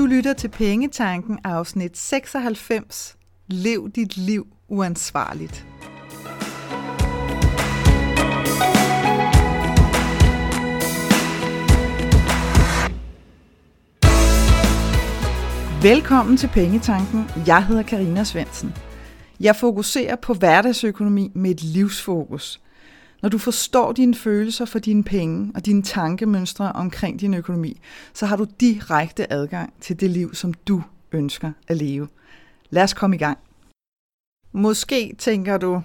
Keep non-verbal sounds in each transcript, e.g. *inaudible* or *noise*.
Du lytter til Pengetanken afsnit 96. Lev dit liv uansvarligt. Velkommen til Pengetanken. Jeg hedder Karina Svensen. Jeg fokuserer på hverdagsøkonomi med et livsfokus. Når du forstår dine følelser for dine penge og dine tankemønstre omkring din økonomi, så har du direkte adgang til det liv, som du ønsker at leve. Lad os komme i gang. Måske tænker du,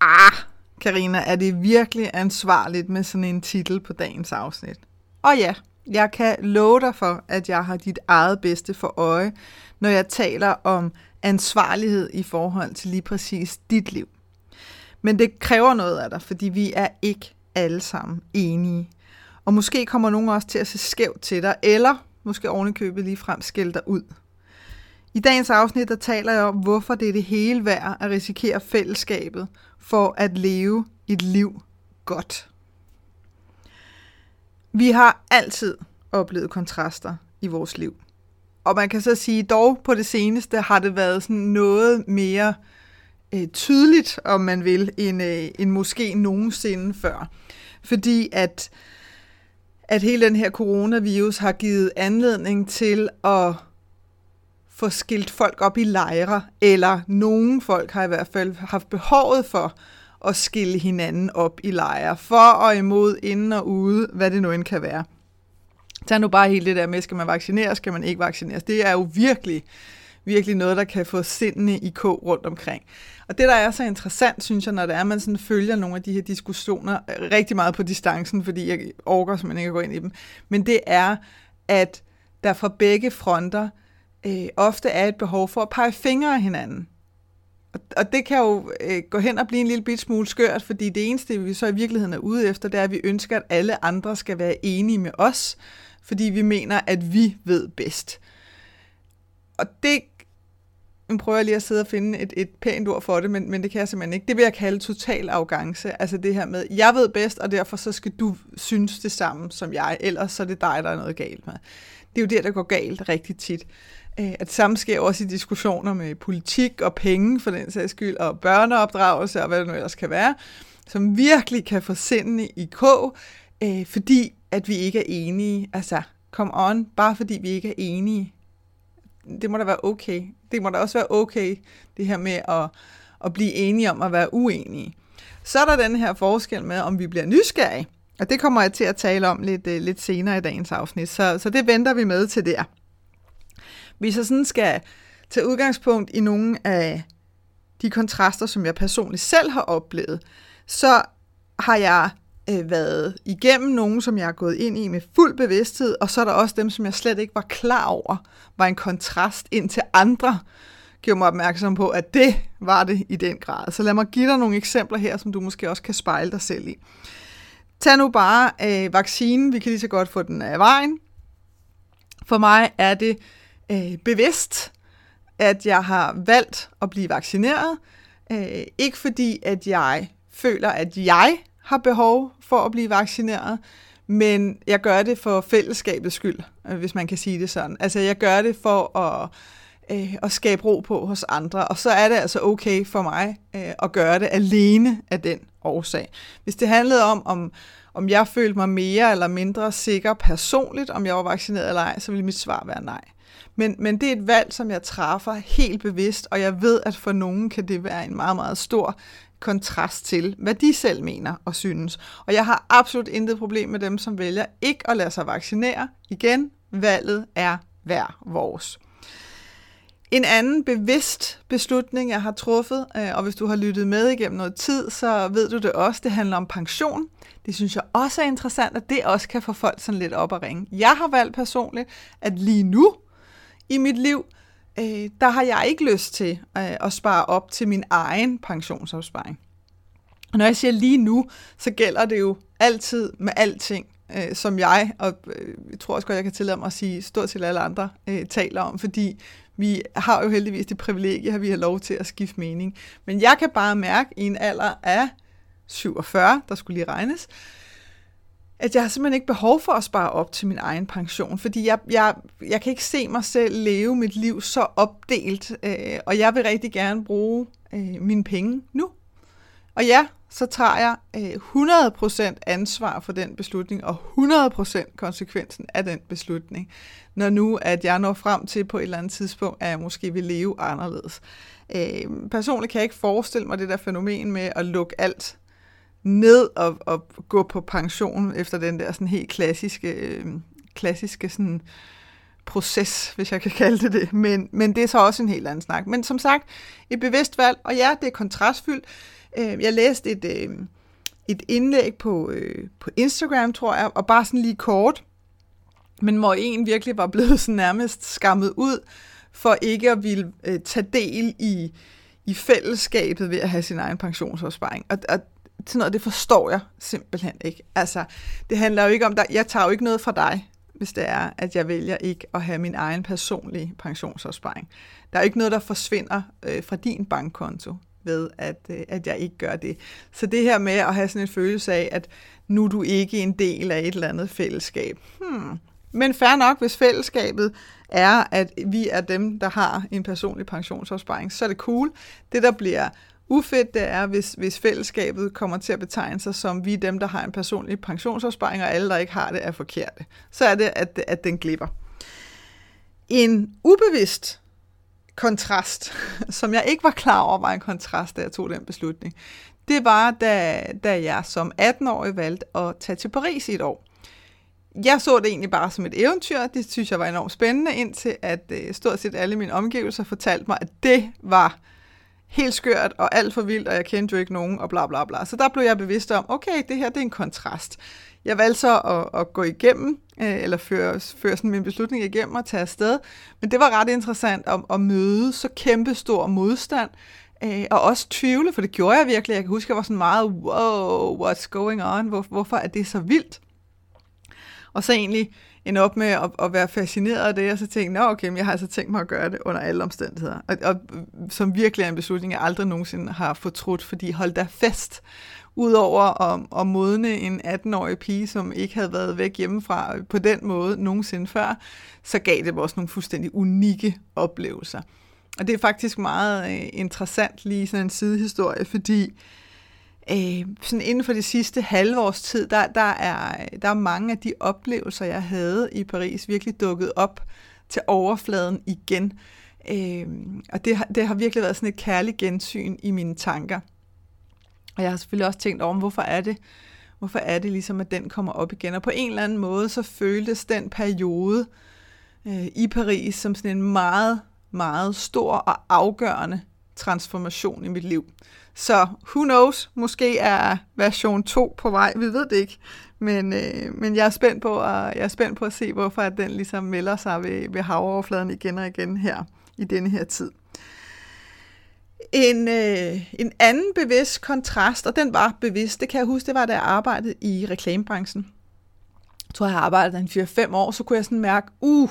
ah, Karina, er det virkelig ansvarligt med sådan en titel på dagens afsnit? Og ja, jeg kan love dig for, at jeg har dit eget bedste for øje, når jeg taler om ansvarlighed i forhold til lige præcis dit liv. Men det kræver noget af dig, fordi vi er ikke alle sammen enige. Og måske kommer nogen også til at se skævt til dig, eller måske ovenikøbet lige frem skælde dig ud. I dagens afsnit, der taler jeg om, hvorfor det er det hele værd at risikere fællesskabet for at leve et liv godt. Vi har altid oplevet kontraster i vores liv. Og man kan så sige, dog på det seneste har det været sådan noget mere øh, Øh, tydeligt, om man vil, end, øh, end måske nogensinde før. Fordi at, at hele den her coronavirus har givet anledning til at få skilt folk op i lejre, eller nogle folk har i hvert fald haft behovet for at skille hinanden op i lejre, for og imod, inden og ude, hvad det nu end kan være. Tag nu bare hele det der med, skal man vaccineres, skal man ikke vaccineres. Det er jo virkelig, virkelig noget, der kan få sindene i kog rundt omkring. Og det, der er så interessant, synes jeg, når det er, at man sådan følger nogle af de her diskussioner øh, rigtig meget på distancen, fordi jeg overgår simpelthen ikke at gå ind i dem, men det er, at der fra begge fronter øh, ofte er et behov for at pege fingre af hinanden. Og, og det kan jo øh, gå hen og blive en lille bit smule skørt, fordi det eneste, vi så i virkeligheden er ude efter, det er, at vi ønsker, at alle andre skal være enige med os, fordi vi mener, at vi ved bedst. Og det nu prøver jeg lige at sidde og finde et, et pænt ord for det, men, men det kan jeg simpelthen ikke. Det vil jeg kalde total arrogance. Altså det her med, jeg ved bedst, og derfor så skal du synes det samme som jeg, ellers så er det dig, der er noget galt med. Det er jo det, der går galt rigtig tit. Øh, at det samme sker også i diskussioner med politik og penge, for den sags skyld, og børneopdragelse og hvad det nu ellers kan være, som virkelig kan få sindene i k, øh, fordi at vi ikke er enige. Altså, come on, bare fordi vi ikke er enige det må da være okay. Det må da også være okay, det her med at, at blive enige om at være uenige. Så er der den her forskel med, om vi bliver nysgerrige. Og det kommer jeg til at tale om lidt, øh, lidt senere i dagens afsnit. Så, så det venter vi med til der. Hvis jeg sådan skal tage udgangspunkt i nogle af de kontraster, som jeg personligt selv har oplevet, så har jeg øh, været igennem nogen, som jeg er gået ind i med fuld bevidsthed, og så er der også dem, som jeg slet ikke var klar over, var en kontrast ind til andre, gjorde mig opmærksom på, at det var det i den grad. Så lad mig give dig nogle eksempler her, som du måske også kan spejle dig selv i. Tag nu bare øh, vaccinen, vi kan lige så godt få den af vejen. For mig er det øh, bevidst, at jeg har valgt at blive vaccineret. Øh, ikke fordi, at jeg føler, at jeg har behov for at blive vaccineret, men jeg gør det for fællesskabets skyld, øh, hvis man kan sige det sådan. Altså jeg gør det for at, øh, at skabe ro på hos andre, og så er det altså okay for mig øh, at gøre det alene af den årsag. Hvis det handlede om, om om jeg følte mig mere eller mindre sikker personligt, om jeg var vaccineret eller ej, så ville mit svar være nej. Men, men det er et valg, som jeg træffer helt bevidst, og jeg ved, at for nogen kan det være en meget, meget stor kontrast til, hvad de selv mener og synes. Og jeg har absolut intet problem med dem, som vælger ikke at lade sig vaccinere. Igen, valget er hver vores. En anden bevidst beslutning, jeg har truffet, øh, og hvis du har lyttet med igennem noget tid, så ved du det også, det handler om pension. Det synes jeg også er interessant, at det også kan få folk sådan lidt op at ringe. Jeg har valgt personligt, at lige nu i mit liv, øh, der har jeg ikke lyst til øh, at spare op til min egen pensionsopsparing. Og når jeg siger lige nu, så gælder det jo altid med alting, øh, som jeg, og øh, jeg tror også godt, jeg kan tillade mig at sige, stort set alle andre øh, taler om, fordi vi har jo heldigvis det privilegie, at vi har lov til at skifte mening. Men jeg kan bare mærke i en alder af 47, der skulle lige regnes, at jeg har simpelthen ikke behov for at spare op til min egen pension, fordi jeg, jeg, jeg kan ikke se mig selv leve mit liv så opdelt, øh, og jeg vil rigtig gerne bruge øh, mine penge nu. Og ja, så tager jeg øh, 100% ansvar for den beslutning, og 100% konsekvensen af den beslutning, når nu at jeg når frem til på et eller andet tidspunkt, at jeg måske vil leve anderledes. Øh, personligt kan jeg ikke forestille mig det der fænomen med at lukke alt ned og, og gå på pension efter den der sådan helt klassiske, øh, klassiske sådan proces, hvis jeg kan kalde det det. Men, men det er så også en helt anden snak. Men som sagt, et bevidst valg, og ja, det er kontrastfyldt. Øh, jeg læste et, øh, et indlæg på, øh, på Instagram, tror jeg, og bare sådan lige kort, men hvor en virkelig var blevet sådan nærmest skammet ud, for ikke at ville øh, tage del i, i fællesskabet ved at have sin egen pensionsopsparing. Og, og sådan noget, det forstår jeg simpelthen ikke. Altså, det handler jo ikke om, at jeg tager jo ikke noget fra dig, hvis det er, at jeg vælger ikke at have min egen personlige pensionsopsparing. Der er ikke noget, der forsvinder øh, fra din bankkonto ved, at, øh, at jeg ikke gør det. Så det her med at have sådan en følelse af, at nu er du ikke en del af et eller andet fællesskab. Hmm. Men fair nok, hvis fællesskabet er, at vi er dem, der har en personlig pensionsopsparing, så er det cool. Det, der bliver ufedt, det er, hvis, hvis fællesskabet kommer til at betegne sig som, vi er dem, der har en personlig pensionsopsparing, og alle, der ikke har det, er forkerte. Så er det, at, at den glipper. En ubevidst kontrast, *laughs* som jeg ikke var klar over var en kontrast, da jeg tog den beslutning, det var, da, da jeg som 18-årig valgte at tage til Paris i et år. Jeg så det egentlig bare som et eventyr. Det synes jeg var enormt spændende, indtil at øh, stort set alle mine omgivelser fortalte mig, at det var helt skørt og alt for vildt, og jeg kendte jo ikke nogen, og bla bla bla. Så der blev jeg bevidst om, okay, det her det er en kontrast. Jeg valgte så at, at gå igennem, øh, eller føre, føre sådan min beslutning igennem og tage afsted. Men det var ret interessant at, at møde så kæmpe stor modstand, øh, og også tvivle, for det gjorde jeg virkelig. Jeg kan huske, jeg var sådan meget, wow, what's going on? Hvor, hvorfor er det så vildt? Og så egentlig end op med at, at være fascineret af det, og så tænke, nå okay, men jeg har altså tænkt mig at gøre det under alle omstændigheder. Og, og som virkelig er en beslutning, jeg aldrig nogensinde har fortrudt, fordi hold da fest, udover at, at modne en 18-årig pige, som ikke havde været væk hjemmefra på den måde nogensinde før, så gav det også nogle fuldstændig unikke oplevelser. Og det er faktisk meget øh, interessant lige sådan en sidehistorie, fordi øh, sådan inden for det sidste halve års tid, der, der, er, der er mange af de oplevelser, jeg havde i Paris, virkelig dukket op til overfladen igen. Øh, og det, det har virkelig været sådan et kærligt gensyn i mine tanker. Og jeg har selvfølgelig også tænkt over, hvorfor er det, hvorfor er det ligesom, at den kommer op igen. Og på en eller anden måde, så føltes den periode øh, i Paris som sådan en meget, meget stor og afgørende transformation i mit liv. Så who knows, måske er version 2 på vej, vi ved det ikke. Men, øh, men jeg, er spændt på at, jeg er spændt på at se, hvorfor at den ligesom melder sig ved, ved havoverfladen igen og igen her i denne her tid. En, øh, en anden bevidst kontrast, og den var bevidst, det kan jeg huske, det var da jeg arbejdede i reklamebranchen. Jeg tror, jeg har arbejdet en 4-5 år, så kunne jeg sådan mærke, uh,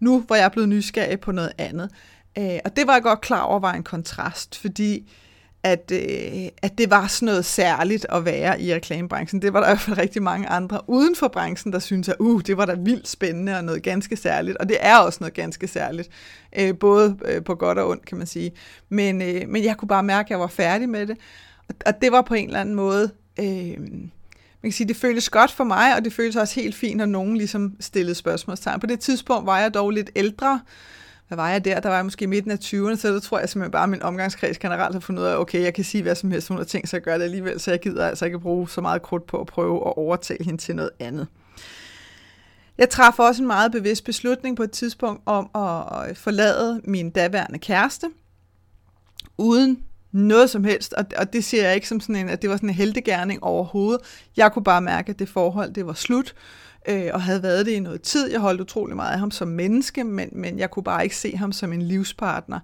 nu hvor jeg blevet nysgerrig på noget andet. Øh, og det var jeg godt klar over var en kontrast, fordi at, øh, at det var sådan noget særligt at være i reklamebranchen. Det var der i hvert fald rigtig mange andre uden for branchen, der synes, at uh, det var da vildt spændende og noget ganske særligt. Og det er også noget ganske særligt, øh, både øh, på godt og ondt, kan man sige. Men, øh, men jeg kunne bare mærke, at jeg var færdig med det. Og, og det var på en eller anden måde... Øh, man kan sige, det føltes godt for mig, og det føltes også helt fint, når nogen ligesom stillede spørgsmålstegn. På det tidspunkt var jeg dog lidt ældre, hvad var jeg der? Der var jeg måske i midten af 20'erne, så det tror jeg simpelthen bare, at min omgangskreds generelt har fundet ud af, okay, jeg kan sige hvad som helst, hun har tænkt sig at gøre det alligevel, så jeg gider altså ikke bruge så meget krudt på at prøve at overtale hende til noget andet. Jeg traf også en meget bevidst beslutning på et tidspunkt om at øh, forlade min daværende kæreste, uden noget som helst, og, og det ser jeg ikke som sådan en, at det var sådan en heldegærning overhovedet. Jeg kunne bare mærke, at det forhold, det var slut, øh, og havde været det i noget tid. Jeg holdt utrolig meget af ham som menneske, men, men jeg kunne bare ikke se ham som en livspartner.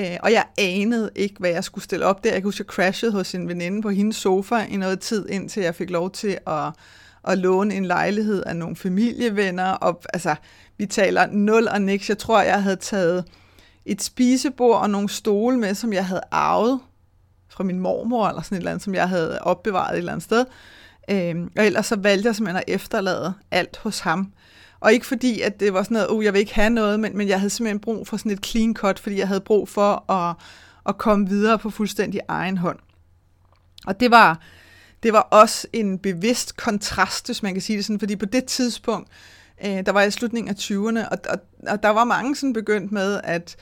Øh, og jeg anede ikke, hvad jeg skulle stille op der. Jeg kunne huske, jeg crashede hos en veninde på hendes sofa i noget tid, indtil jeg fik lov til at, at låne en lejlighed af nogle familievenner. Og, altså, vi taler nul og niks. Jeg tror, jeg havde taget et spisebord og nogle stole med, som jeg havde arvet fra min mormor, eller sådan et eller andet, som jeg havde opbevaret et eller andet sted Øhm, og ellers så valgte jeg simpelthen at efterlade alt hos ham. Og ikke fordi, at det var sådan noget, oh, jeg vil ikke have noget, men, men jeg havde simpelthen brug for sådan et clean cut, fordi jeg havde brug for at, at komme videre på fuldstændig egen hånd. Og det var, det var også en bevidst kontrast, hvis man kan sige det sådan, fordi på det tidspunkt, øh, der var jeg i slutningen af 20'erne, og, og, og der var mange sådan begyndt med, at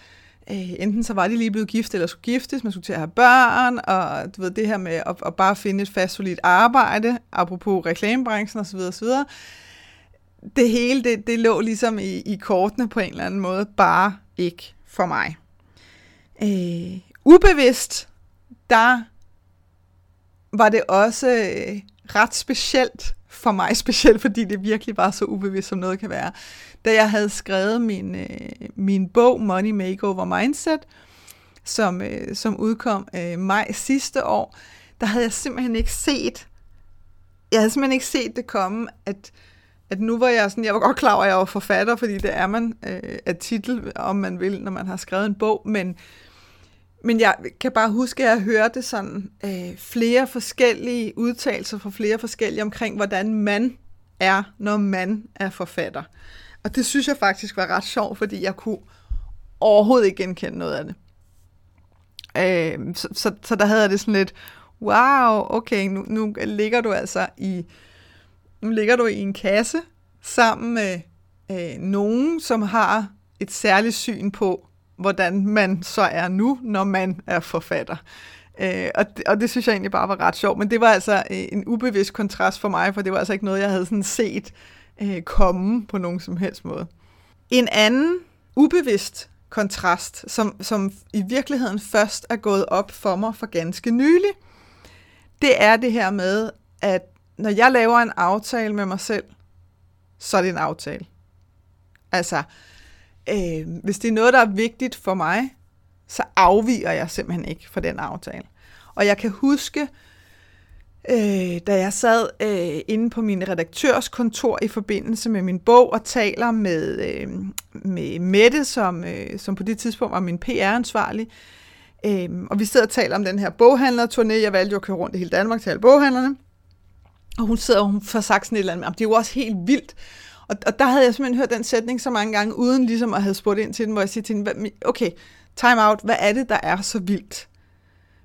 øh, enten så var de lige blevet gift, eller skulle giftes, man skulle til at have børn, og du ved, det her med at, at bare finde et fast, solidt arbejde, apropos reklamebranchen osv. osv., det hele, det, det lå ligesom i, i kortene på en eller anden måde, bare ikke for mig. Øh, ubevidst, der var det også øh, ret specielt for mig, *laughs* specielt fordi det virkelig var så ubevidst, som noget kan være. Da jeg havde skrevet min, øh, min bog, Money Makeover Mindset, som, øh, som udkom øh, maj sidste år, der havde jeg simpelthen ikke set, jeg havde simpelthen ikke set det komme, at, at nu var jeg sådan, jeg var godt klar over, at jeg var forfatter, fordi det er man øh, af titel, om man vil, når man har skrevet en bog, men, men jeg kan bare huske, at jeg hørte sådan øh, flere forskellige udtalelser fra flere forskellige omkring, hvordan man er, når man er forfatter. Og det synes jeg faktisk var ret sjovt, fordi jeg kunne overhovedet ikke genkende noget af det. Øh, så, så, så der havde jeg det sådan lidt, wow, okay, nu, nu ligger du altså i, nu ligger du i en kasse sammen med øh, nogen, som har et særligt syn på, hvordan man så er nu, når man er forfatter. Øh, og, det, og det synes jeg egentlig bare var ret sjovt, men det var altså øh, en ubevidst kontrast for mig, for det var altså ikke noget, jeg havde sådan set øh, komme på nogen som helst måde. En anden ubevidst kontrast, som, som i virkeligheden først er gået op for mig for ganske nylig, det er det her med, at når jeg laver en aftale med mig selv, så er det en aftale. Altså, øh, hvis det er noget, der er vigtigt for mig, så afviger jeg simpelthen ikke fra den aftale. Og jeg kan huske, øh, da jeg sad øh, inde på min redaktørs kontor i forbindelse med min bog og taler med, øh, med Mette, som, øh, som på det tidspunkt var min PR-ansvarlig, øh, og vi sidder og taler om den her boghandlerturné. Jeg valgte jo at køre rundt i hele Danmark til alle boghandlerne. Og hun sidder og hun får sagt sådan et eller andet, det er jo også helt vildt, og, og der havde jeg simpelthen hørt den sætning så mange gange, uden ligesom at have spurgt ind til den, hvor jeg siger til hende, okay, time out, hvad er det, der er så vildt?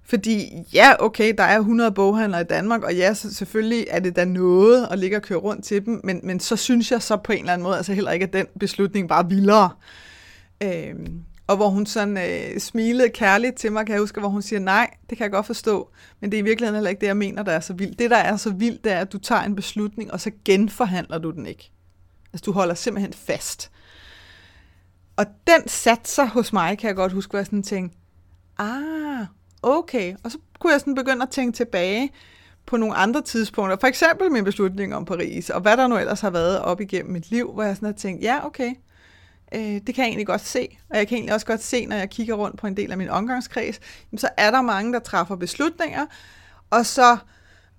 Fordi ja, okay, der er 100 boghandlere i Danmark, og ja, så selvfølgelig er det da noget at ligge og køre rundt til dem, men, men så synes jeg så på en eller anden måde altså heller ikke, at den beslutning var vildere. Øhm, og hvor hun sådan øh, smilede kærligt til mig, kan jeg huske, hvor hun siger, nej, det kan jeg godt forstå, men det er i virkeligheden heller ikke det, jeg mener, der er så vildt. Det, der er så vildt, det er, at du tager en beslutning, og så genforhandler du den ikke. Altså, du holder simpelthen fast. Og den satte sig hos mig, kan jeg godt huske, hvor jeg sådan tænkte, ah, okay. Og så kunne jeg sådan begynde at tænke tilbage på nogle andre tidspunkter. For eksempel min beslutning om Paris, og hvad der nu ellers har været op igennem mit liv, hvor jeg sådan har tænkt, ja, okay, øh, det kan jeg egentlig godt se. Og jeg kan egentlig også godt se, når jeg kigger rundt på en del af min omgangskreds, så er der mange, der træffer beslutninger, og så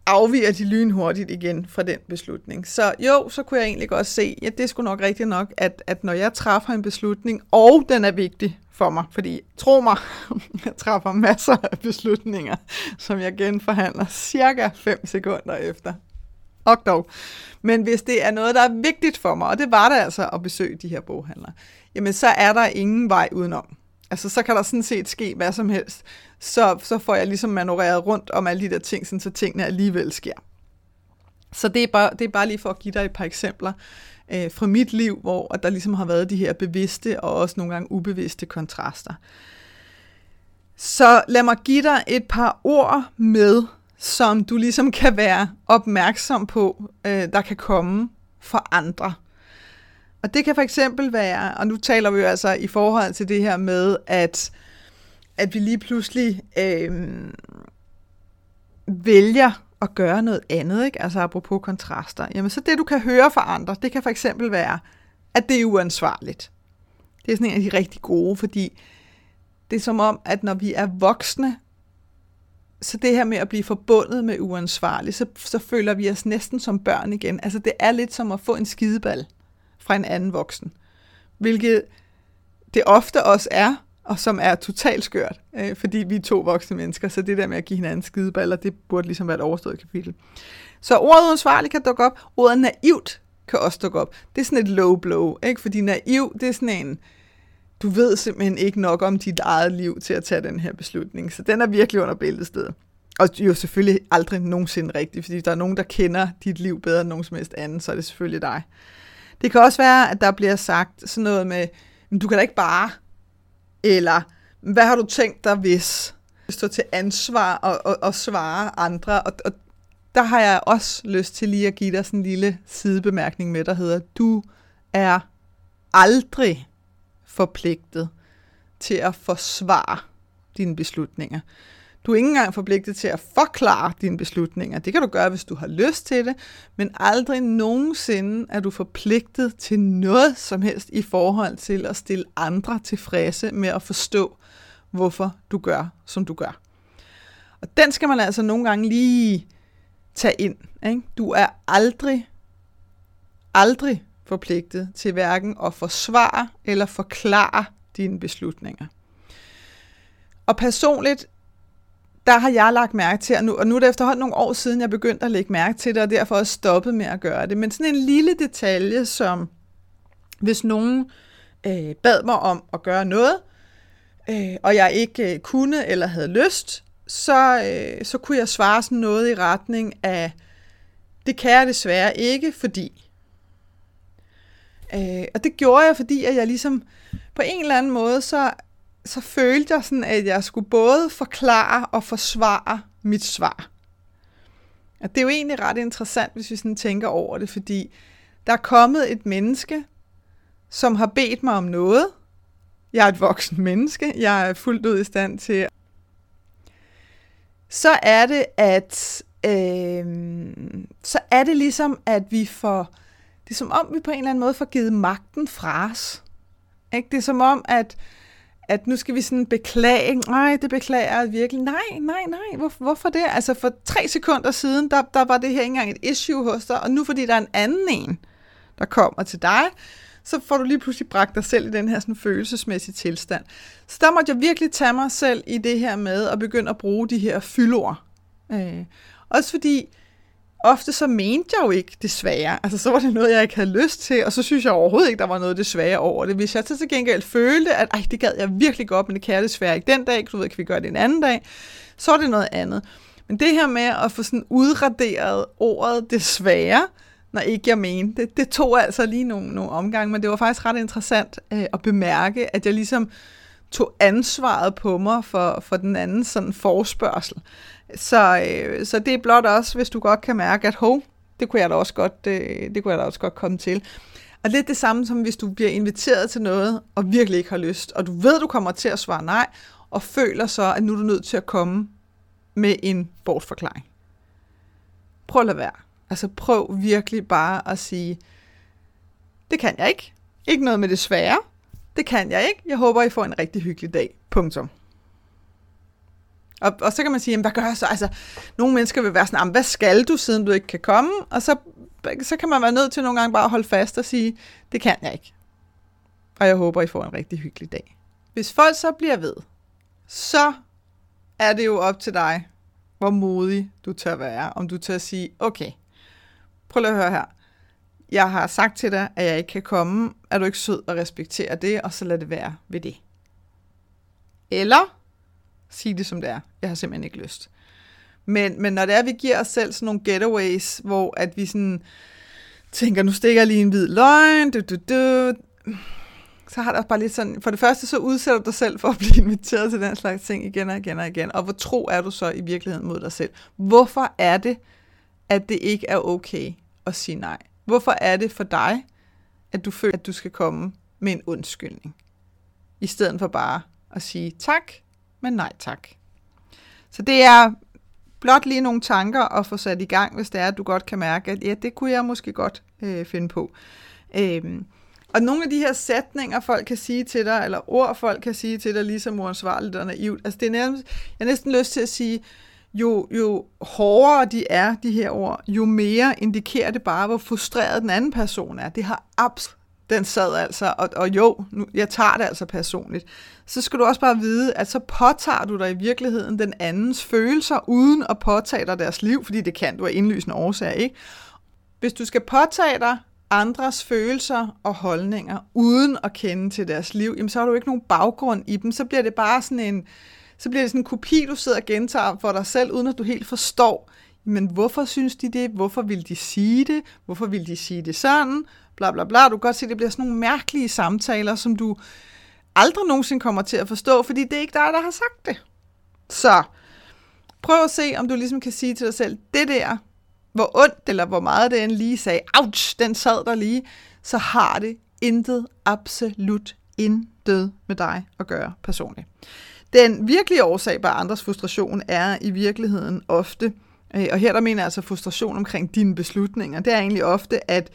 afviger de lynhurtigt igen fra den beslutning. Så jo, så kunne jeg egentlig godt se, at det skulle nok rigtigt nok, at, at når jeg træffer en beslutning, og den er vigtig for mig, fordi tro mig, *laughs* jeg træffer masser af beslutninger, som jeg genforhandler cirka 5 sekunder efter. Og dog. Men hvis det er noget, der er vigtigt for mig, og det var det altså at besøge de her boghandlere, jamen så er der ingen vej udenom. Altså, så kan der sådan set ske hvad som helst. Så, så får jeg ligesom manøvreret rundt om alle de der ting, sådan, så tingene alligevel sker. Så det er, bare, det er bare lige for at give dig et par eksempler øh, fra mit liv, hvor der ligesom har været de her bevidste og også nogle gange ubevidste kontraster. Så lad mig give dig et par ord med, som du ligesom kan være opmærksom på, øh, der kan komme for andre. Og det kan for eksempel være, og nu taler vi jo altså i forhold til det her med, at, at vi lige pludselig øh, vælger at gøre noget andet, ikke? altså apropos kontraster. Jamen så det, du kan høre fra andre, det kan for eksempel være, at det er uansvarligt. Det er sådan en af de rigtig gode, fordi det er som om, at når vi er voksne, så det her med at blive forbundet med uansvarligt, så, så føler vi os næsten som børn igen. Altså det er lidt som at få en skideball fra en anden voksen. Hvilket det ofte også er, og som er totalt skørt, øh, fordi vi er to voksne mennesker, så det der med at give hinanden skideballer, det burde ligesom være et overstået kapitel. Så ordet uansvarlig kan dukke op, ordet naivt kan også dukke op. Det er sådan et low blow, ikke? fordi naiv, det er sådan en, du ved simpelthen ikke nok om dit eget liv til at tage den her beslutning, så den er virkelig under bæltestedet. Og jo selvfølgelig aldrig nogensinde rigtigt, fordi der er nogen, der kender dit liv bedre end nogen som helst anden, så er det selvfølgelig dig. Det kan også være, at der bliver sagt sådan noget med, men du kan da ikke bare, eller hvad har du tænkt dig, hvis stå til ansvar og, og, og svare andre. Og, og der har jeg også lyst til lige at give dig sådan en lille sidebemærkning med, der hedder, du er aldrig forpligtet til at forsvare dine beslutninger. Du er ikke engang forpligtet til at forklare dine beslutninger. Det kan du gøre, hvis du har lyst til det, men aldrig nogensinde er du forpligtet til noget som helst i forhold til at stille andre tilfredse med at forstå, hvorfor du gør, som du gør. Og den skal man altså nogle gange lige tage ind. Ikke? Du er aldrig, aldrig forpligtet til hverken at forsvare eller forklare dine beslutninger. Og personligt der har jeg lagt mærke til, og nu, og nu er det efterhånden nogle år siden, jeg begyndte at lægge mærke til det, og derfor også stoppet med at gøre det. Men sådan en lille detalje, som hvis nogen øh, bad mig om at gøre noget, øh, og jeg ikke øh, kunne eller havde lyst, så, øh, så kunne jeg svare sådan noget i retning af, det kan jeg desværre ikke, fordi. Øh, og det gjorde jeg, fordi at jeg ligesom på en eller anden måde, så så følte jeg sådan, at jeg skulle både forklare og forsvare mit svar. Og det er jo egentlig ret interessant, hvis vi sådan tænker over det, fordi der er kommet et menneske, som har bedt mig om noget. Jeg er et voksen menneske. Jeg er fuldt ud i stand til. Så er det, at øh, så er det ligesom, at vi får, det er som om, vi på en eller anden måde får givet magten fra os. Ikke? Det er som om, at at nu skal vi sådan beklage, nej, det beklager jeg virkelig. Nej, nej, nej, Hvor, hvorfor det? Altså for tre sekunder siden, der, der var det her ikke engang et issue hos dig, og nu fordi der er en anden en, der kommer til dig, så får du lige pludselig bragt dig selv i den her sådan følelsesmæssige tilstand. Så der måtte jeg virkelig tage mig selv i det her med at begynde at bruge de her fyldord. Øh, også fordi, ofte så mente jeg jo ikke det svære. Altså, så var det noget, jeg ikke havde lyst til, og så synes jeg overhovedet ikke, der var noget det svære over det. Hvis jeg så til gengæld følte, at Ej, det gad jeg virkelig godt, men det kan jeg desværre ikke den dag, du ved, kan vi gøre det en anden dag, så er det noget andet. Men det her med at få sådan udraderet ordet det svære, når ikke jeg mente det, det tog altså lige nogle, nogle omgange, men det var faktisk ret interessant øh, at bemærke, at jeg ligesom tog ansvaret på mig for, for den anden sådan forspørgsel. Så, øh, så det er blot også, hvis du godt kan mærke, at hov, det kunne jeg da også godt, øh, det kunne jeg da også godt komme til. Og lidt det samme som hvis du bliver inviteret til noget, og virkelig ikke har lyst, og du ved, du kommer til at svare nej, og føler så, at nu er du nødt til at komme med en bortforklaring. Prøv at lade være. Altså prøv virkelig bare at sige, det kan jeg ikke. Ikke noget med det svære. Det kan jeg ikke. Jeg håber, I får en rigtig hyggelig dag. Punktum. Og, og så kan man sige, jamen, hvad gør jeg så? Altså, nogle mennesker vil være sådan, hvad skal du, siden du ikke kan komme? Og så, så kan man være nødt til nogle gange bare at holde fast og sige, det kan jeg ikke. Og jeg håber, I får en rigtig hyggelig dag. Hvis folk så bliver ved, så er det jo op til dig, hvor modig du tør være. Om du tør sige, okay, prøv lige at høre her. Jeg har sagt til dig, at jeg ikke kan komme. Er du ikke sød og respektere det, og så lad det være ved det. Eller sige det som det er. Jeg har simpelthen ikke lyst. Men, men når det er, at vi giver os selv sådan nogle getaways, hvor at vi sådan tænker, nu stikker jeg lige en hvid løgn, du, du, du, så har der bare lidt sådan, for det første så udsætter du dig selv for at blive inviteret til den slags ting igen og igen og igen, og hvor tro er du så i virkeligheden mod dig selv? Hvorfor er det, at det ikke er okay at sige nej? Hvorfor er det for dig, at du føler, at du skal komme med en undskyldning? I stedet for bare at sige tak, men nej tak. Så det er blot lige nogle tanker at få sat i gang, hvis det er, at du godt kan mærke, at ja, det kunne jeg måske godt øh, finde på. Øhm, og nogle af de her sætninger, folk kan sige til dig, eller ord, folk kan sige til dig, ligesom uansvarligt og naivt, altså det er nærmest, jeg har næsten lyst til at sige, jo, jo hårdere de er, de her ord, jo mere indikerer det bare, hvor frustreret den anden person er. Det har absolut den sad altså, og, og jo, nu, jeg tager det altså personligt, så skal du også bare vide, at så påtager du dig i virkeligheden den andens følelser, uden at påtage dig deres liv, fordi det kan du af indlysende årsager, ikke? Hvis du skal påtage dig andres følelser og holdninger, uden at kende til deres liv, jamen så har du ikke nogen baggrund i dem, så bliver det bare sådan en, så bliver det sådan en kopi, du sidder og gentager for dig selv, uden at du helt forstår, men hvorfor synes de det? Hvorfor vil de sige det? Hvorfor vil de sige det sådan? Bla bla bla. Du kan godt se, at det bliver sådan nogle mærkelige samtaler, som du aldrig nogensinde kommer til at forstå, fordi det er ikke dig, der har sagt det. Så prøv at se, om du ligesom kan sige til dig selv, det der, hvor ondt eller hvor meget det end lige sagde, ouch, den sad der lige, så har det intet, absolut intet med dig at gøre personligt. Den virkelige årsag bag andres frustration er i virkeligheden ofte, øh, og her der mener jeg altså frustration omkring dine beslutninger, det er egentlig ofte, at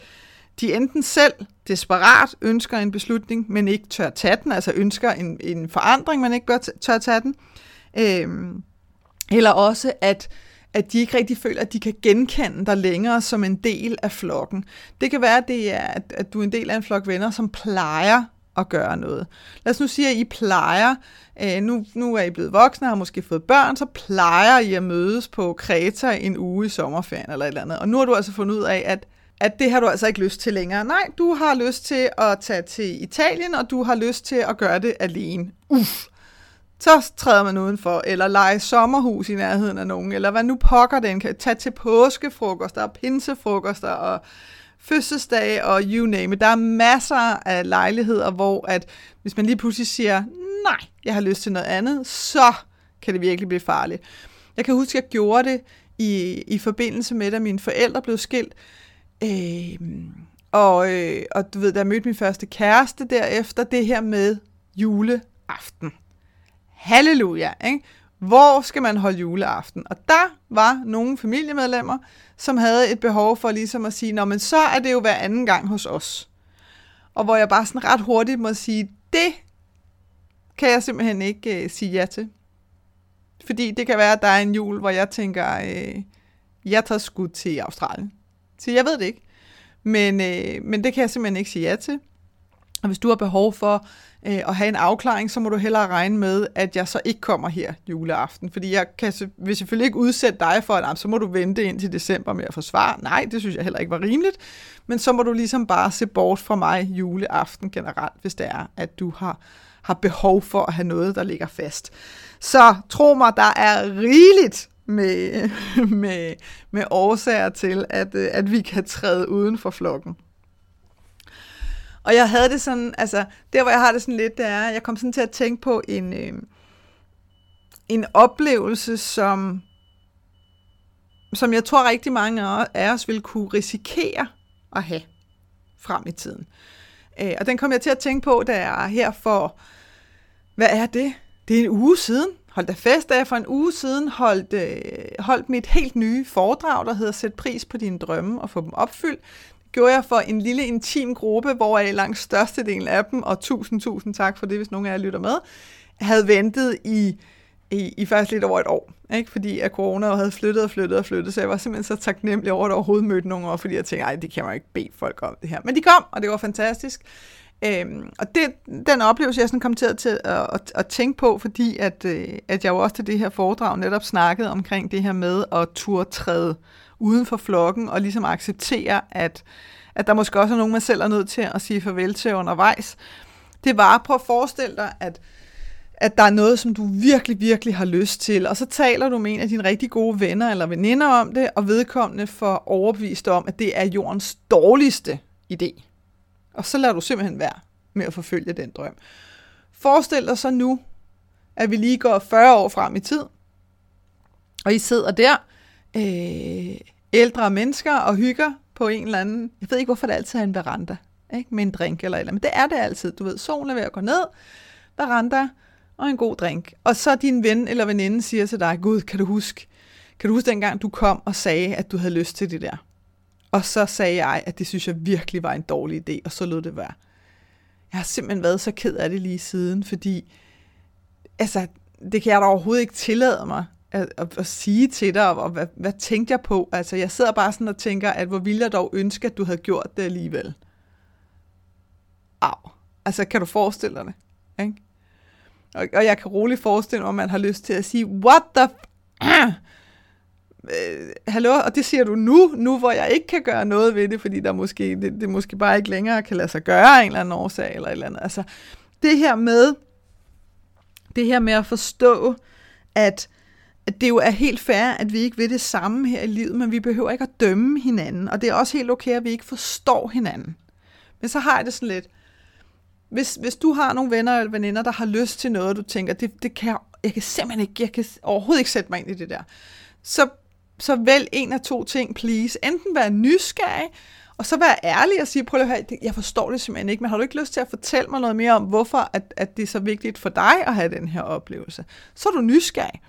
de enten selv desperat ønsker en beslutning, men ikke tør tage den, altså ønsker en, en forandring, men ikke bør tør tage den, øhm, eller også at at de ikke rigtig føler, at de kan genkende dig længere som en del af flokken. Det kan være, at, det er, at, at du er en del af en flok venner, som plejer at gøre noget. Lad os nu sige, at I plejer, øh, nu, nu er I blevet voksne og har måske fået børn, så plejer I at mødes på Kreta en uge i sommerferien eller et eller andet. Og nu har du altså fundet ud af, at at det har du altså ikke lyst til længere. Nej, du har lyst til at tage til Italien, og du har lyst til at gøre det alene. Uff. Så træder man udenfor, eller lege sommerhus i nærheden af nogen, eller hvad nu pokker den kan. Tage til påskefrokoster og pinsefrokoster og fødselsdag og you name it. Der er masser af lejligheder, hvor at hvis man lige pludselig siger, nej, jeg har lyst til noget andet, så kan det virkelig blive farligt. Jeg kan huske, at jeg gjorde det i, i forbindelse med, at mine forældre blev skilt. Øh, og, øh, og du ved, da jeg mødte min første kæreste derefter, det her med juleaften. Halleluja, ikke? Hvor skal man holde juleaften? Og der var nogle familiemedlemmer, som havde et behov for ligesom at sige, Nå, men så er det jo hver anden gang hos os. Og hvor jeg bare sådan ret hurtigt må sige, det kan jeg simpelthen ikke øh, sige ja til. Fordi det kan være, at der er en jul, hvor jeg tænker, øh, jeg tager skud til Australien. Så jeg ved det ikke. Men, øh, men det kan jeg simpelthen ikke sige ja til. Og hvis du har behov for øh, at have en afklaring, så må du hellere regne med, at jeg så ikke kommer her juleaften. Fordi jeg kan, vil selvfølgelig ikke udsætte dig for, at så må du vente ind til december med at forsvare. Nej, det synes jeg heller ikke var rimeligt. Men så må du ligesom bare se bort fra mig juleaften generelt, hvis det er, at du har, har behov for at have noget, der ligger fast. Så tro mig, der er rigeligt med, *laughs* med, med årsager til, at, øh, at vi kan træde uden for flokken. Og jeg havde det sådan, altså, der hvor jeg har det sådan lidt, det er, jeg kom sådan til at tænke på en, øh, en oplevelse, som, som jeg tror rigtig mange af os vil kunne risikere at have frem i tiden. Øh, og den kom jeg til at tænke på, da jeg her for, hvad er det? Det er en uge siden, holdt da fest, da jeg for en uge siden holdt, øh, holdt mit helt nye foredrag, der hedder Sæt pris på dine drømme og få dem opfyldt. Det gjorde jeg for en lille intim gruppe, hvor jeg langt størstedelen af dem, og tusind, tusind tak for det, hvis nogen af jer lytter med, havde ventet i, i, i faktisk lidt over et år. Ikke? Fordi at corona havde flyttet og flyttet og flyttet, så jeg var simpelthen så taknemmelig over, at overhovedet mødte nogen over, fordi jeg tænkte, ej, det kan man ikke bede folk om det her. Men de kom, og det var fantastisk. Øhm, og det, den oplevelse, jeg sådan kom til at, at, at, at tænke på, fordi at, øh, at jeg jo også til det her foredrag netop snakkede omkring det her med at træde uden for flokken, og ligesom acceptere, at, at der måske også er nogen, man selv er nødt til at sige farvel til undervejs. Det var, prøv at forestille dig, at, at der er noget, som du virkelig, virkelig har lyst til, og så taler du med en af dine rigtig gode venner eller veninder om det, og vedkommende får overbevist om, at det er jordens dårligste idé. Og så lader du simpelthen være med at forfølge den drøm. Forestil dig så nu, at vi lige går 40 år frem i tid, og I sidder der, øh, ældre mennesker, og hygger på en eller anden, jeg ved ikke, hvorfor det altid er en veranda, ikke? med en drink eller eller men det er det altid. Du ved, solen er ved at gå ned, veranda og en god drink. Og så din ven eller veninde siger til dig, Gud, kan du huske, kan du huske dengang, du kom og sagde, at du havde lyst til det der? Og så sagde jeg, at det synes jeg virkelig var en dårlig idé, og så lød det være. Jeg har simpelthen været så ked af det lige siden, fordi altså, det kan jeg da overhovedet ikke tillade mig at, at, at sige til dig, og, og hvad, hvad tænkte jeg på? Altså, jeg sidder bare sådan og tænker, at hvor ville jeg dog ønske, at du havde gjort det alligevel. Altså, kan du forestille dig det? Ikke? Og, og jeg kan roligt forestille mig, at man har lyst til at sige, what the f- *clears throat* øh, hallo, og det siger du nu, nu hvor jeg ikke kan gøre noget ved det, fordi der måske, det, det måske bare ikke længere kan lade sig gøre af en eller anden årsag, eller et eller andet. Altså, det her med, det her med at forstå, at, at det jo er helt fair, at vi ikke ved det samme her i livet, men vi behøver ikke at dømme hinanden, og det er også helt okay, at vi ikke forstår hinanden. Men så har jeg det sådan lidt, hvis, hvis du har nogle venner eller veninder, der har lyst til noget, du tænker, det, det kan jeg, jeg kan simpelthen ikke, jeg kan overhovedet ikke sætte mig ind i det der, så, så vælg en af to ting, please. Enten være nysgerrig, og så være ærlig og sige, prøv at høre, jeg forstår det simpelthen ikke, men har du ikke lyst til at fortælle mig noget mere om, hvorfor at, at det er så vigtigt for dig at have den her oplevelse? Så er du nysgerrig.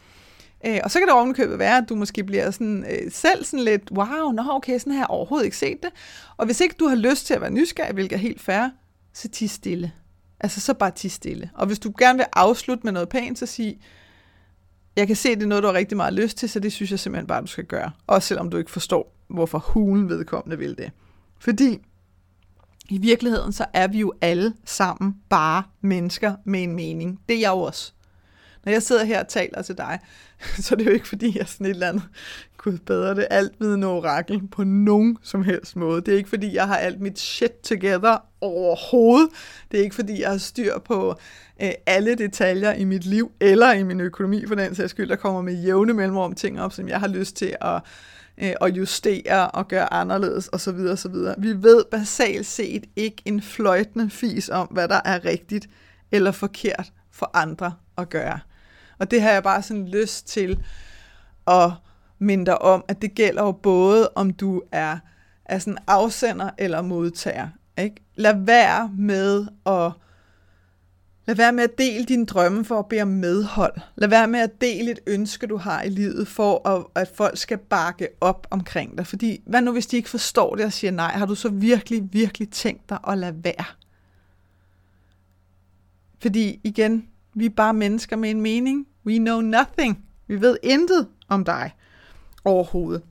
Øh, og så kan det ovenkøbet være, at du måske bliver sådan, øh, selv sådan lidt, wow, nå okay, sådan har jeg overhovedet ikke set det. Og hvis ikke du har lyst til at være nysgerrig, hvilket er helt fair, så ti stille. Altså så bare ti stille. Og hvis du gerne vil afslutte med noget pænt, så sig, jeg kan se, det er noget, du har rigtig meget lyst til, så det synes jeg simpelthen bare, du skal gøre. Også selvom du ikke forstår, hvorfor hulen vedkommende vil det. Fordi i virkeligheden, så er vi jo alle sammen bare mennesker med en mening. Det er jeg jo også. Når jeg sidder her og taler til dig, *laughs* så er det jo ikke fordi, jeg er sådan et eller andet, gud bedre det, altvidende orakel på nogen som helst måde. Det er ikke fordi, jeg har alt mit shit together overhovedet. Det er ikke fordi, jeg har styr på øh, alle detaljer i mit liv, eller i min økonomi for den sags skyld, der kommer med jævne mellemrum ting op, som jeg har lyst til at, øh, justere og gøre anderledes osv. osv. Vi ved basalt set ikke en fløjtende fis om, hvad der er rigtigt eller forkert for andre at gøre. Og det har jeg bare sådan lyst til at minde dig om, at det gælder jo både, om du er, er sådan afsender eller modtager. Ikke? Lad være med at Lad være med at dele dine drømme for at bede om medhold. Lad være med at dele et ønske, du har i livet, for at, at folk skal bakke op omkring dig. Fordi hvad nu, hvis de ikke forstår det og siger nej? Har du så virkelig, virkelig tænkt dig at lade være? Fordi igen, vi er bare mennesker med en mening. We know nothing. Vi ved intet om dig overhovedet.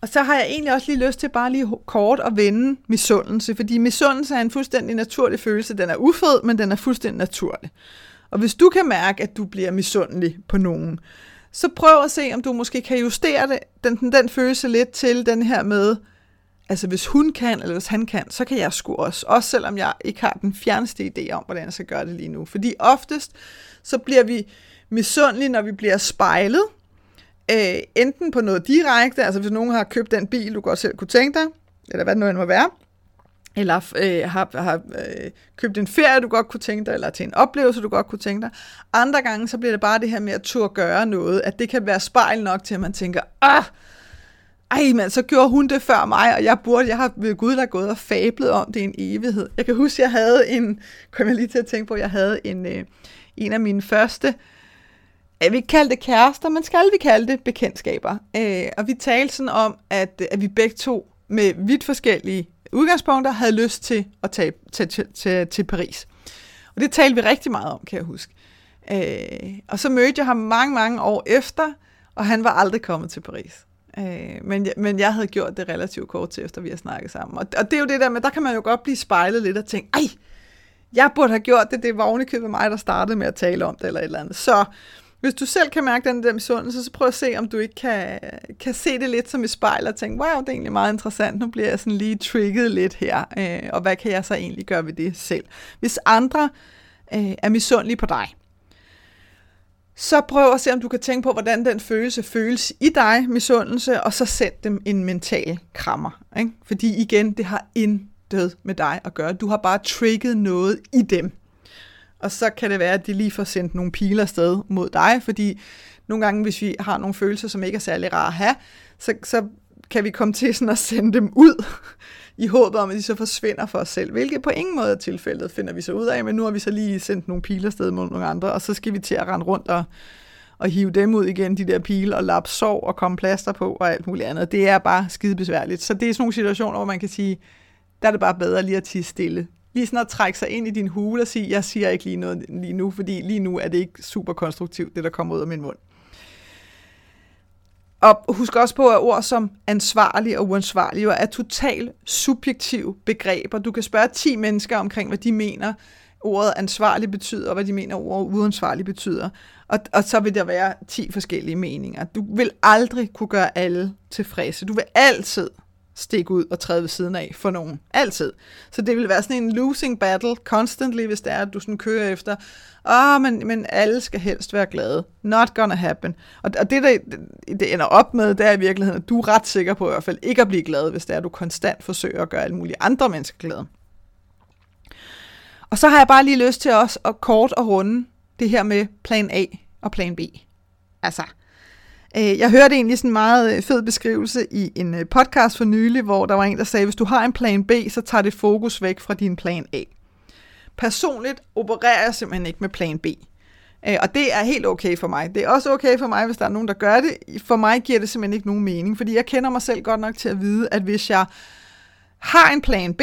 Og så har jeg egentlig også lige lyst til bare lige kort at vende misundelse, fordi misundelse er en fuldstændig naturlig følelse. Den er ufed, men den er fuldstændig naturlig. Og hvis du kan mærke, at du bliver misundelig på nogen, så prøv at se, om du måske kan justere det, den, den, den følelse lidt til den her med, altså hvis hun kan, eller hvis han kan, så kan jeg sgu også. Også selvom jeg ikke har den fjerneste idé om, hvordan jeg skal gøre det lige nu. Fordi oftest, så bliver vi misundelige, når vi bliver spejlet, øh, enten på noget direkte, altså hvis nogen har købt den bil, du godt selv kunne tænke dig, eller hvad det nu end må være, eller øh, har, har øh, købt en ferie, du godt kunne tænke dig, eller til en oplevelse, du godt kunne tænke dig. Andre gange, så bliver det bare det her med at turde gøre noget, at det kan være spejl nok til, at man tænker, ah, ej, men så gjorde hun det før mig, og jeg burde, jeg har ved Gud der gået og fablet om det i en evighed. Jeg kan huske, jeg havde en, kom jeg lige til at tænke på, jeg havde en, øh, en af mine første, jeg vil ikke kalde det kærester, men skal vi kalde det bekendtskaber. Øh, og vi talte sådan om, at, at vi begge to med vidt forskellige udgangspunkter havde lyst til at tage, tage, tage, tage til Paris. Og det talte vi rigtig meget om, kan jeg huske. Øh, og så mødte jeg ham mange, mange år efter, og han var aldrig kommet til Paris. Øh, men, men jeg havde gjort det relativt kort til, efter vi har snakket sammen. Og, og det er jo det der med, der kan man jo godt blive spejlet lidt og tænke, ej, jeg burde have gjort det, det var ovenikøbet mig, der startede med at tale om det, eller et eller andet. Så hvis du selv kan mærke den der misundelse, så prøv at se, om du ikke kan, kan se det lidt som et spejl og tænke, wow, det er egentlig meget interessant, nu bliver jeg sådan lige trigget lidt her, øh, og hvad kan jeg så egentlig gøre ved det selv? Hvis andre øh, er misundelige på dig, så prøv at se, om du kan tænke på, hvordan den følelse føles i dig, misundelse, og så send dem en mental krammer. Ikke? Fordi igen, det har intet med dig at gøre. Du har bare trigget noget i dem. Og så kan det være, at de lige får sendt nogle piler sted mod dig, fordi nogle gange, hvis vi har nogle følelser, som ikke er særlig rare at have, så, så kan vi komme til sådan at sende dem ud i håbet om, at de så forsvinder for os selv, hvilket på ingen måde er tilfældet, finder vi så ud af, men nu har vi så lige sendt nogle piler sted mod nogle andre, og så skal vi til at rende rundt og, og hive dem ud igen, de der pile, og lappe sov og komme plaster på og alt muligt andet. Det er bare skide besværligt. Så det er sådan nogle situationer, hvor man kan sige, der er det bare bedre lige at tisse stille. Lige sådan at trække sig ind i din hule og sige, jeg siger ikke lige noget lige nu, fordi lige nu er det ikke super konstruktivt, det der kommer ud af min mund. Og husk også på, at ord som ansvarlig og uansvarlig er totalt subjektive begreber. Du kan spørge 10 mennesker omkring, hvad de mener, ordet ansvarlig betyder, og hvad de mener, ordet uansvarlig betyder. Og, og så vil der være 10 forskellige meninger. Du vil aldrig kunne gøre alle tilfredse. Du vil altid stikke ud og træde ved siden af for nogen. Altid. Så det vil være sådan en losing battle constantly, hvis det er, at du sådan kører efter, åh, oh, men, men alle skal helst være glade. Not gonna happen. Og, og det, der det ender op med, det er i virkeligheden, at du er ret sikker på i hvert fald ikke at blive glad, hvis det er, at du konstant forsøger at gøre alle mulige andre mennesker glade. Og så har jeg bare lige lyst til også at kort og runde det her med plan A og plan B. Altså, Øh, jeg hørte egentlig sådan en meget øh, fed beskrivelse i en øh, podcast for nylig, hvor der var en, der sagde, hvis du har en plan B, så tager det fokus væk fra din plan A. Personligt opererer jeg simpelthen ikke med plan B. Og det er helt okay for mig. Det er også okay for mig, hvis der er nogen, der gør det. For mig giver det simpelthen ikke nogen mening, fordi jeg kender mig selv godt nok til at vide, at hvis jeg har en plan B,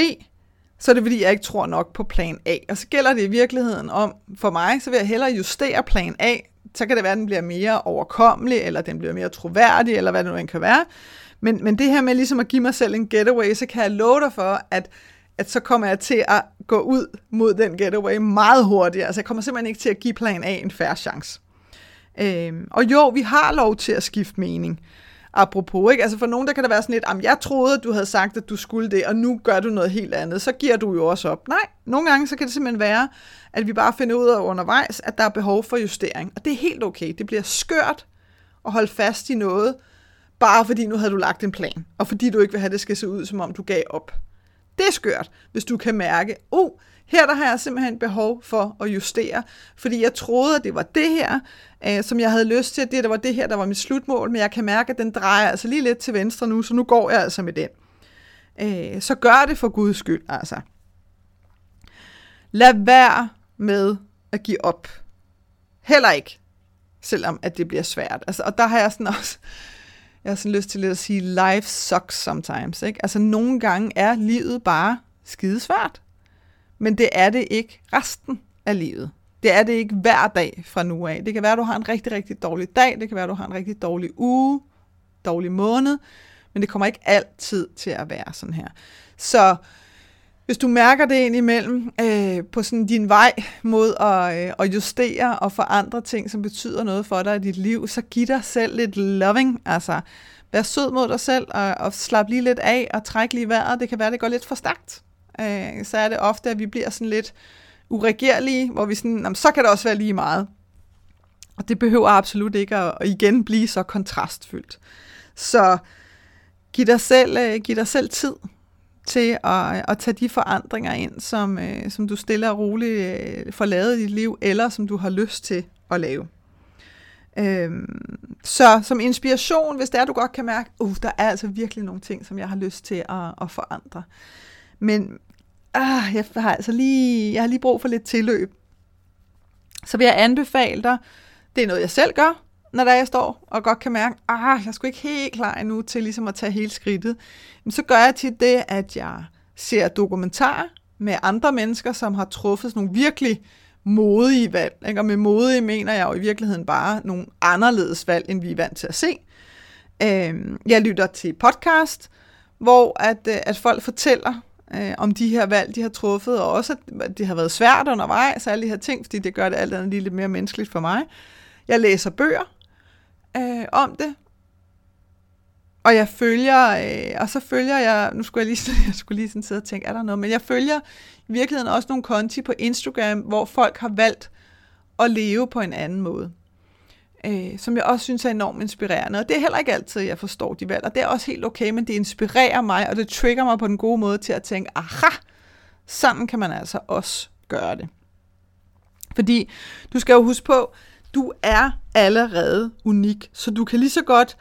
så er det fordi, jeg ikke tror nok på plan A. Og så gælder det i virkeligheden om, for mig, så vil jeg hellere justere plan A så kan det være, at den bliver mere overkommelig, eller den bliver mere troværdig, eller hvad det nu end kan være. Men, men det her med ligesom at give mig selv en getaway, så kan jeg love dig for, at, at så kommer jeg til at gå ud mod den getaway meget hurtigt. Altså jeg kommer simpelthen ikke til at give plan A en færre chance. Øhm, og jo, vi har lov til at skifte mening. Apropos, ikke? Altså for nogen, der kan det være sådan lidt, jeg troede, at du havde sagt, at du skulle det, og nu gør du noget helt andet. Så giver du jo også op. Nej, nogle gange så kan det simpelthen være, at vi bare finder ud af undervejs, at der er behov for justering. Og det er helt okay. Det bliver skørt at holde fast i noget, bare fordi nu havde du lagt en plan, og fordi du ikke vil have, at det skal se ud, som om du gav op. Det er skørt, hvis du kan mærke, oh, her der har jeg simpelthen behov for at justere, fordi jeg troede, at det var det her, øh, som jeg havde lyst til, at det der var det her, der var mit slutmål, men jeg kan mærke, at den drejer altså lige lidt til venstre nu, så nu går jeg altså med den. Øh, så gør det for Guds skyld, altså. Lad være med at give op. Heller ikke, selvom at det bliver svært. Altså, og der har jeg sådan også, jeg har sådan lyst til lidt at sige, life sucks sometimes. Ikke? Altså nogle gange er livet bare skidesvært. Men det er det ikke resten af livet. Det er det ikke hver dag fra nu af. Det kan være, at du har en rigtig, rigtig dårlig dag. Det kan være, at du har en rigtig dårlig uge, dårlig måned. Men det kommer ikke altid til at være sådan her. Så hvis du mærker det ind imellem øh, på sådan din vej mod at, øh, at justere og forandre ting, som betyder noget for dig i dit liv, så giv dig selv lidt loving. Altså, vær sød mod dig selv og, og slap lige lidt af og træk lige vejret. Det kan være, at det går lidt for stærkt. Øh, så er det ofte, at vi bliver sådan lidt uregerlige, hvor vi sådan, så kan det også være lige meget. Og det behøver absolut ikke at, at igen blive så kontrastfyldt. Så giv dig selv, øh, giv dig selv tid til at, at tage de forandringer ind, som, øh, som du stille og roligt øh, får lavet i dit liv, eller som du har lyst til at lave. Øhm, så som inspiration, hvis det er, du godt kan mærke, uh, der er altså virkelig nogle ting, som jeg har lyst til at, at forandre. Men ah, jeg har altså lige, jeg har lige brug for lidt tilløb. Så vil jeg anbefale dig, det er noget, jeg selv gør, når der jeg står og godt kan mærke, ah, jeg er sgu ikke helt klar endnu til ligesom at tage hele skridtet, så gør jeg til det, at jeg ser dokumentarer med andre mennesker, som har truffet sådan nogle virkelig modige valg. Ikke? Og med modige mener jeg jo i virkeligheden bare nogle anderledes valg, end vi er vant til at se. Øhm, jeg lytter til podcast, hvor at, øh, at folk fortæller øh, om de her valg, de har truffet, og også at det har været svært undervejs, alle de her ting, fordi det gør det alt andet lige lidt mere menneskeligt for mig. Jeg læser bøger, øh, om det. Og jeg følger, øh, og så følger jeg, nu skulle jeg lige, *laughs* jeg skulle lige sådan sidde og tænke, er der noget, men jeg følger i virkeligheden også nogle konti på Instagram, hvor folk har valgt at leve på en anden måde. Øh, som jeg også synes er enormt inspirerende. Og det er heller ikke altid, jeg forstår de valg, og det er også helt okay, men det inspirerer mig, og det trigger mig på den gode måde til at tænke, aha, sådan kan man altså også gøre det. Fordi du skal jo huske på, du er allerede unik, så du kan lige så godt,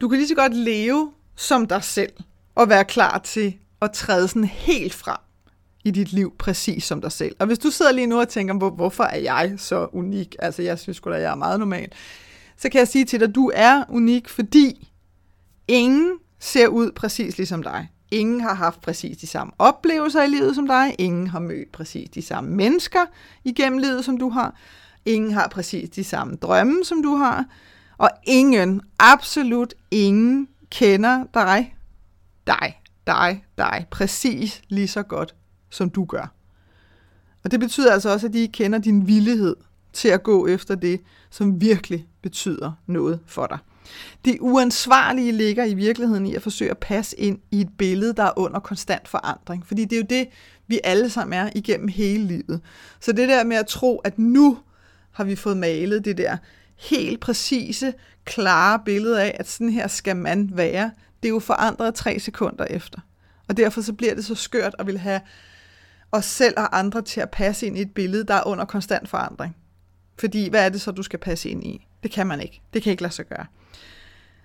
du kan lige så godt leve som dig selv, og være klar til at træde sådan helt frem i dit liv, præcis som dig selv. Og hvis du sidder lige nu og tænker, hvor, hvorfor er jeg så unik? Altså, jeg synes godt at jeg er meget normal. Så kan jeg sige til dig, at du er unik, fordi ingen ser ud præcis ligesom dig. Ingen har haft præcis de samme oplevelser i livet som dig. Ingen har mødt præcis de samme mennesker igennem livet, som du har. Ingen har præcis de samme drømme, som du har. Og ingen, absolut ingen, kender dig, dig, dig, dig, præcis lige så godt, som du gør. Og det betyder altså også, at de kender din villighed til at gå efter det, som virkelig betyder noget for dig. Det uansvarlige ligger i virkeligheden i at forsøge at passe ind i et billede, der er under konstant forandring. Fordi det er jo det, vi alle sammen er igennem hele livet. Så det der med at tro, at nu har vi fået malet det der helt præcise, klare billede af, at sådan her skal man være, det er jo forandret tre sekunder efter. Og derfor så bliver det så skørt at vil have os selv og andre til at passe ind i et billede, der er under konstant forandring. Fordi hvad er det så, du skal passe ind i? Det kan man ikke. Det kan ikke lade sig gøre.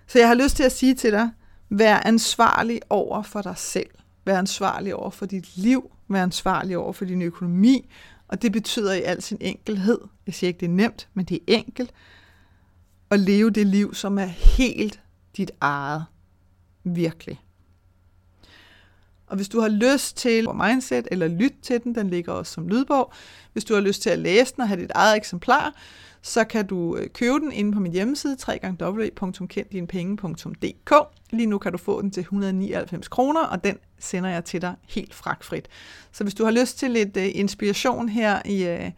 Så jeg har lyst til at sige til dig, vær ansvarlig over for dig selv. Vær ansvarlig over for dit liv. Vær ansvarlig over for din økonomi. Og det betyder i al sin enkelhed, jeg siger ikke, det er nemt, men det er enkelt, at leve det liv, som er helt dit eget. Virkelig. Og hvis du har lyst til Mindset eller lytte til den, den ligger også som lydbog. Hvis du har lyst til at læse den og have dit eget eksemplar, så kan du øh, købe den inde på min hjemmeside, www.kenddinepenge.dk. Lige nu kan du få den til 199 kroner, og den sender jeg til dig helt fragtfrit. Så hvis du har lyst til lidt øh, inspiration her i, øh,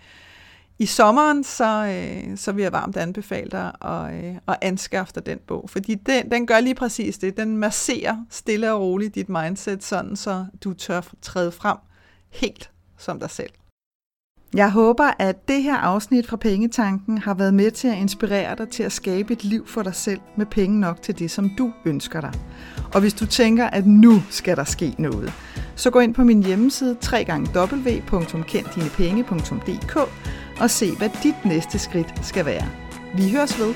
i sommeren, så, øh, så vil jeg varmt anbefale dig at, øh, at anskaffe dig den bog. Fordi den, den gør lige præcis det. Den masserer stille og roligt dit mindset, sådan så du tør træde frem helt som dig selv. Jeg håber, at det her afsnit fra Pengetanken har været med til at inspirere dig til at skabe et liv for dig selv med penge nok til det, som du ønsker dig. Og hvis du tænker, at nu skal der ske noget, så gå ind på min hjemmeside www.kenddinepenge.dk og se, hvad dit næste skridt skal være. Vi høres ved.